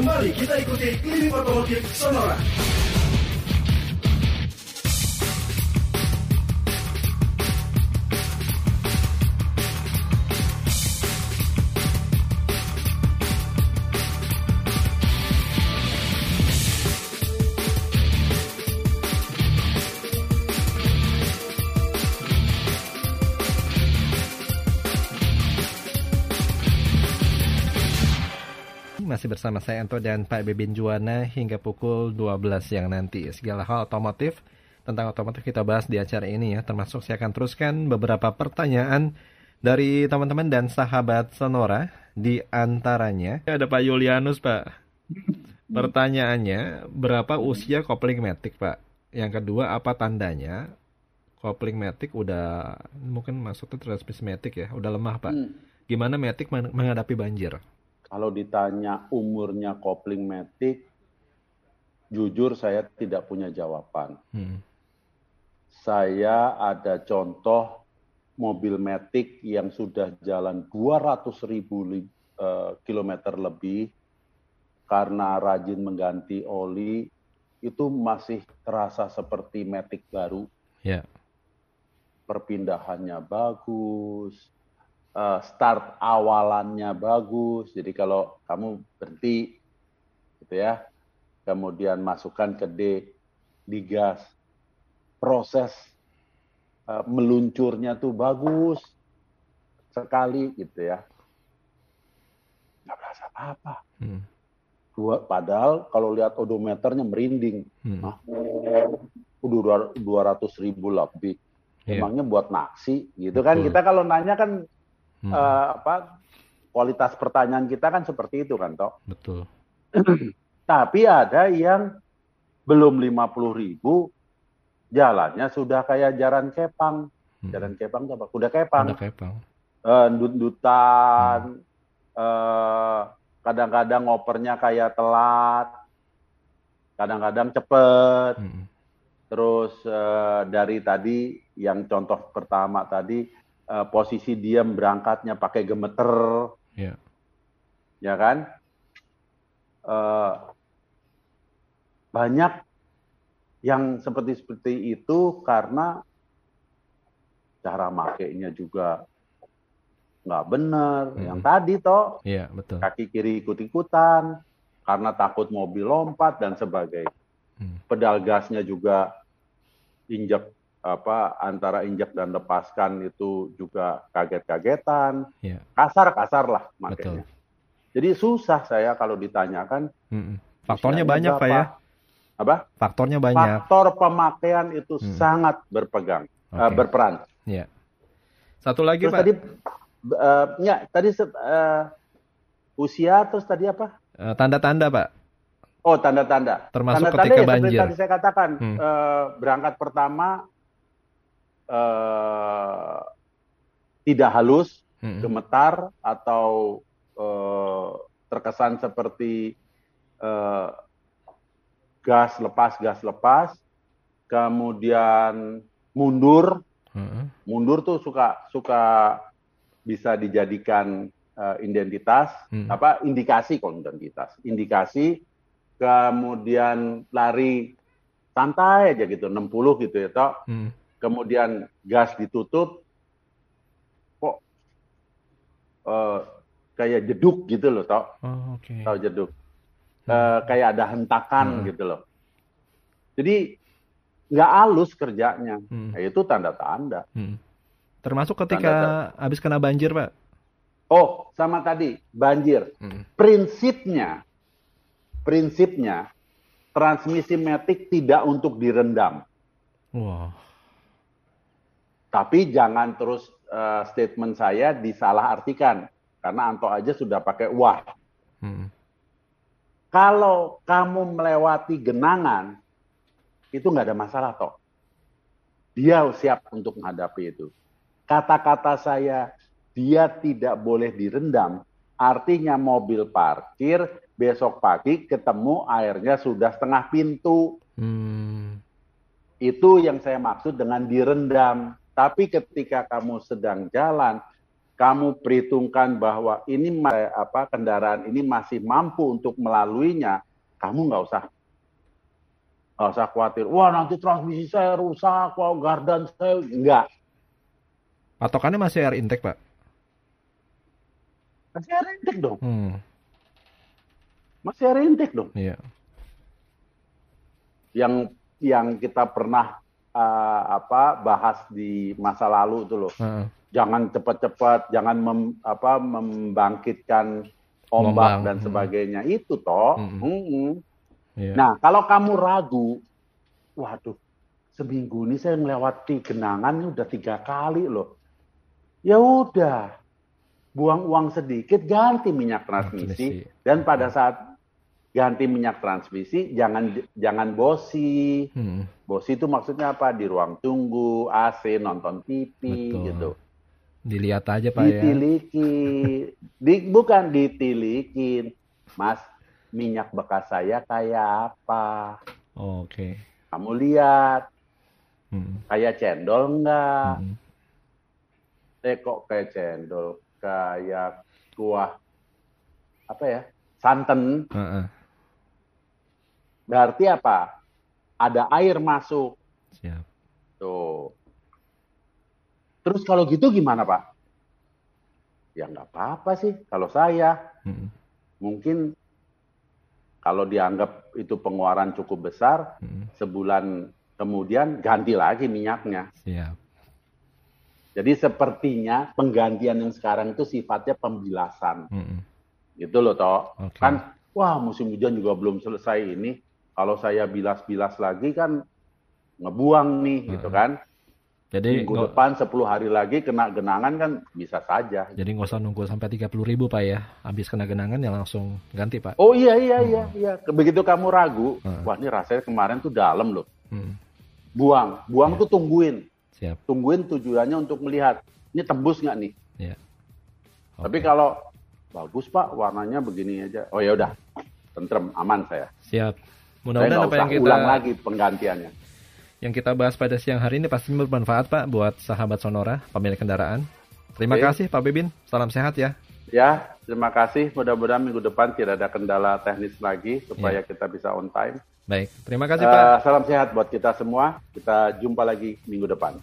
Kembali kita ikuti klinik otomotif Sonora. Masih bersama saya Anto dan Pak Bebin Juwana hingga pukul 12 siang nanti. Segala hal otomotif tentang otomotif kita bahas di acara ini ya. Termasuk saya akan teruskan beberapa pertanyaan dari teman-teman dan sahabat Sonora di antaranya. Ada Pak Yulianus Pak. Pertanyaannya, berapa usia kopling matic Pak? Yang kedua, apa tandanya? Kopling matic udah mungkin masuknya transmisi matic ya, udah lemah Pak. Hmm. Gimana matic men- menghadapi banjir? Kalau ditanya umurnya kopling matic, jujur saya tidak punya jawaban. Hmm. Saya ada contoh mobil matic yang sudah jalan 200 ribu eh, kilometer lebih karena rajin mengganti oli itu masih terasa seperti matic baru. Ya. perpindahannya bagus, eh, start awalannya bagus. Jadi kalau kamu berhenti, gitu ya, kemudian masukkan ke D, digas, proses eh, meluncurnya tuh bagus sekali, gitu ya. Nggak berasa apa-apa. Hmm. Dua, padahal kalau lihat odometernya merinding, Hmm. Nah, udah 200 ribu lebih. Iya. Emangnya buat naksi gitu kan? Betul. Kita kalau nanya kan Hmm. eh, apa kualitas pertanyaan kita kan seperti itu kan toh. Betul. Tapi ada yang belum 50 ribu jalannya sudah kayak jalan kepang. Hmm. Jalan kepang apa? Kuda kepang. Udah kepang. Eh, ndut-ndutan. eh, kadang-kadang ngopernya kayak telat. Kadang-kadang cepet. Hmm. Terus eh, dari tadi yang contoh pertama tadi eh, posisi diam berangkatnya pakai gemeter, Ya. ya kan? Eh, banyak yang seperti seperti itu karena cara makainya juga nggak benar. Hmm. Yang tadi toh Iya, betul. kaki kiri ikut-ikutan karena takut mobil lompat dan sebagainya. Hmm. Pedal gasnya juga injek apa antara injek dan lepaskan itu juga kaget-kagetan, Iya, kasar-kasar lah betul. makanya. Jadi susah saya kalau ditanyakan Hmm. Faktornya banyak, Pak ya. Apa? Faktornya banyak. Faktor pemakaian itu Hmm. sangat berpegang, eh, Oke. berperan. Iya. Satu lagi, Terus Pak. tadi, eh, ya tadi eh, usia terus tadi apa? Eh, Tanda-tanda, Pak. Oh, tanda-tanda. Termasuk Tanda-tanda ketika ya banjir. tadi saya katakan, Hmm. eh, berangkat pertama eh, tidak halus, Hmm. gemetar atau eh, terkesan seperti eh, gas lepas gas lepas, kemudian mundur, Hmm. mundur tuh suka suka bisa dijadikan eh, identitas Hmm. apa indikasi kalau identitas indikasi kemudian lari santai aja gitu 60 gitu ya toh Hmm. Kemudian gas ditutup kok eh, kayak jeduk gitu loh toh Oh, oke. tahu jeduk Eh, kayak ada hentakan Hmm. gitu loh jadi nggak halus kerjanya Hmm. Nah, itu tanda-tanda Hmm. Termasuk ketika habis kena banjir, Pak. oh sama tadi banjir Hmm. prinsipnya prinsipnya transmisi metik tidak untuk direndam Wah. Tapi jangan terus eh, statement saya disalahartikan. Karena Anto aja sudah pakai wah. Hmm. kalau kamu melewati genangan itu nggak ada masalah toh. Dia siap untuk menghadapi itu. Kata-kata saya dia tidak boleh direndam. Artinya mobil parkir besok pagi ketemu airnya sudah setengah pintu. Hmm. itu yang saya maksud dengan direndam tapi ketika kamu sedang jalan kamu perhitungkan bahwa ini ma- apa kendaraan ini masih mampu untuk melaluinya, kamu nggak usah nggak usah khawatir. Wah nanti transmisi saya rusak, wah gardan saya enggak. Patokannya masih air intake, Pak. Masih ada intake dong, Hmm, masih ada intake dong. iya. Yang yang kita pernah eh, apa bahas di masa lalu itu loh. Heeh. Jangan cepat-cepat, jangan mem- apa membangkitkan ombak dan Hmm. sebagainya itu toh. Mm-mm. Mm-mm. Iya. Nah, kalau kamu ragu, waduh, seminggu ini saya melewati genangan ini udah tiga kali loh. Ya udah, buang uang sedikit, ganti minyak transmisi, Transmisi. dan pada saat ganti minyak transmisi, jangan jangan bosi. Hmm, Bosi itu maksudnya apa? Di ruang tunggu, AC, nonton TV, Betul. gitu. Dilihat aja, Pak ya. Ditiliki, di, bukan ditilikin, Mas. Minyak bekas saya kayak apa? Oke. Kamu lihat, Hmm, kayak cendol enggak? hmm. Eh kok kayak cendol? Kayak kuah, apa ya? Santan. Heeh. Berarti apa? Ada air masuk. Siap. Tuh. Terus kalau gitu gimana Pak? Ya nggak apa-apa sih. Kalau saya, Hmm, mungkin kalau dianggap itu pengeluaran cukup besar, hmm. sebulan kemudian ganti lagi minyaknya. Siap. Jadi sepertinya penggantian yang sekarang itu sifatnya pembilasan. Hmm, Gitu loh, toh. Oke. Kan, wah musim hujan juga belum selesai ini. Kalau saya bilas-bilas lagi kan ngebuang nih, gitu Heeh. kan. Jadi Minggu nggak depan 10 hari lagi kena genangan kan bisa saja. jadi nggak usah nunggu sampai 30 ribu Pak ya. Habis kena genangan ya langsung ganti Pak. Oh iya iya iya iya. Begitu kamu ragu, Heeh. wah ini rasanya kemarin tuh dalam loh. Hmm, Buang, buang Iya. tuh tungguin, siap. tungguin tujuannya untuk melihat ini tembus nggak nih. Ya. Tapi Oke. kalau bagus pak, warnanya begini aja. Oh ya udah, tentrem, aman saya. Siap. Mudah-mudahan apa yang kita ulang lagi penggantiannya. yang kita bahas pada siang hari ini pasti bermanfaat Pak buat sahabat Sonora, pemilik kendaraan. Terima Oke. kasih Pak Bebin. Salam sehat ya. Ya, terima kasih. Mudah-mudahan minggu depan tidak ada kendala teknis lagi supaya kita bisa on time. Baik. Terima kasih Iya. Pak. Eh, salam sehat buat kita semua. Kita jumpa lagi minggu depan.